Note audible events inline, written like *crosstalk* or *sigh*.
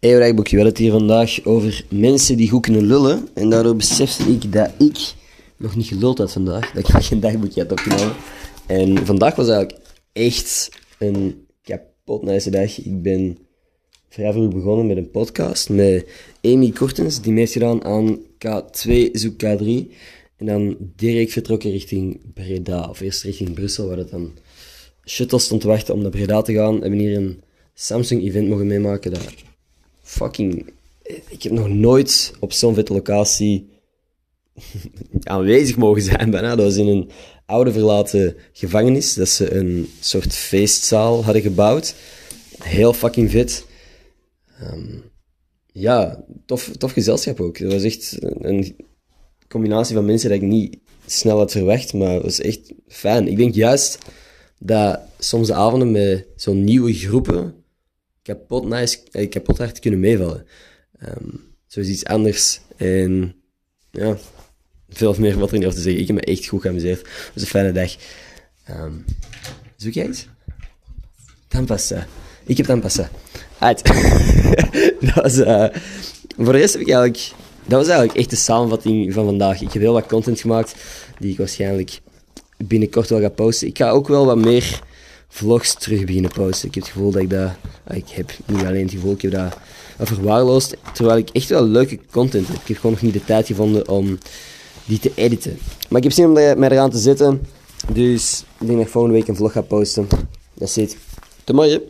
Hey, Rijkboek, we hadden het hier vandaag over mensen die goed kunnen lullen. En daardoor besefte ik dat ik nog niet geluld had vandaag. Dat ik geen dagboekje had opgenomen. En vandaag was eigenlijk echt een kapot nice dag. Ik ben vrij vroeg begonnen met een podcast met Amy Kortens. Die mee heeft gedaan aan K2 zoek K3. En dan direct vertrokken richting Breda. Of eerst richting Brussel, waar het dan shuttle stond te wachten om naar Breda te gaan. We hebben hier een Samsung-event mogen meemaken. Dat fucking... Ik heb nog nooit op zo'n vette locatie *laughs* aanwezig mogen zijn bijna. Dat was in een oude verlaten gevangenis. Dat ze een soort feestzaal hadden gebouwd. Heel fucking vet. Ehm, ja, tof, tof gezelschap ook. Het was echt een combinatie van mensen dat ik niet snel had verwacht, maar het was echt fijn. Ik denk juist dat soms de avonden met zo'n nieuwe groepen kapot nice, eh, kapot hard kunnen meevallen. Um, zo is iets anders. En ja, veel meer wat er niet over te zeggen. Ik heb me echt goed geamuseerd. Het was een fijne dag. Um, zoek jij iets? Tampassa. Ik heb tampassa. Uit. *laughs* dat was, uh, voor de heb ik eigenlijk... Dat was eigenlijk echt de samenvatting van vandaag. Ik heb heel wat content gemaakt die ik waarschijnlijk binnenkort wel ga posten. Ik ga ook wel wat meer vlogs terug beginnen posten. Ik heb het gevoel dat ik dat... Ik heb niet alleen het gevoel, ik heb dat verwaarloosd. Terwijl ik echt wel leuke content heb. Ik heb gewoon nog niet de tijd gevonden om die te editen. Maar ik heb zin om mij eraan te zetten. Dus ik denk dat ik volgende week een vlog ga posten. Dat zit. Te mooie.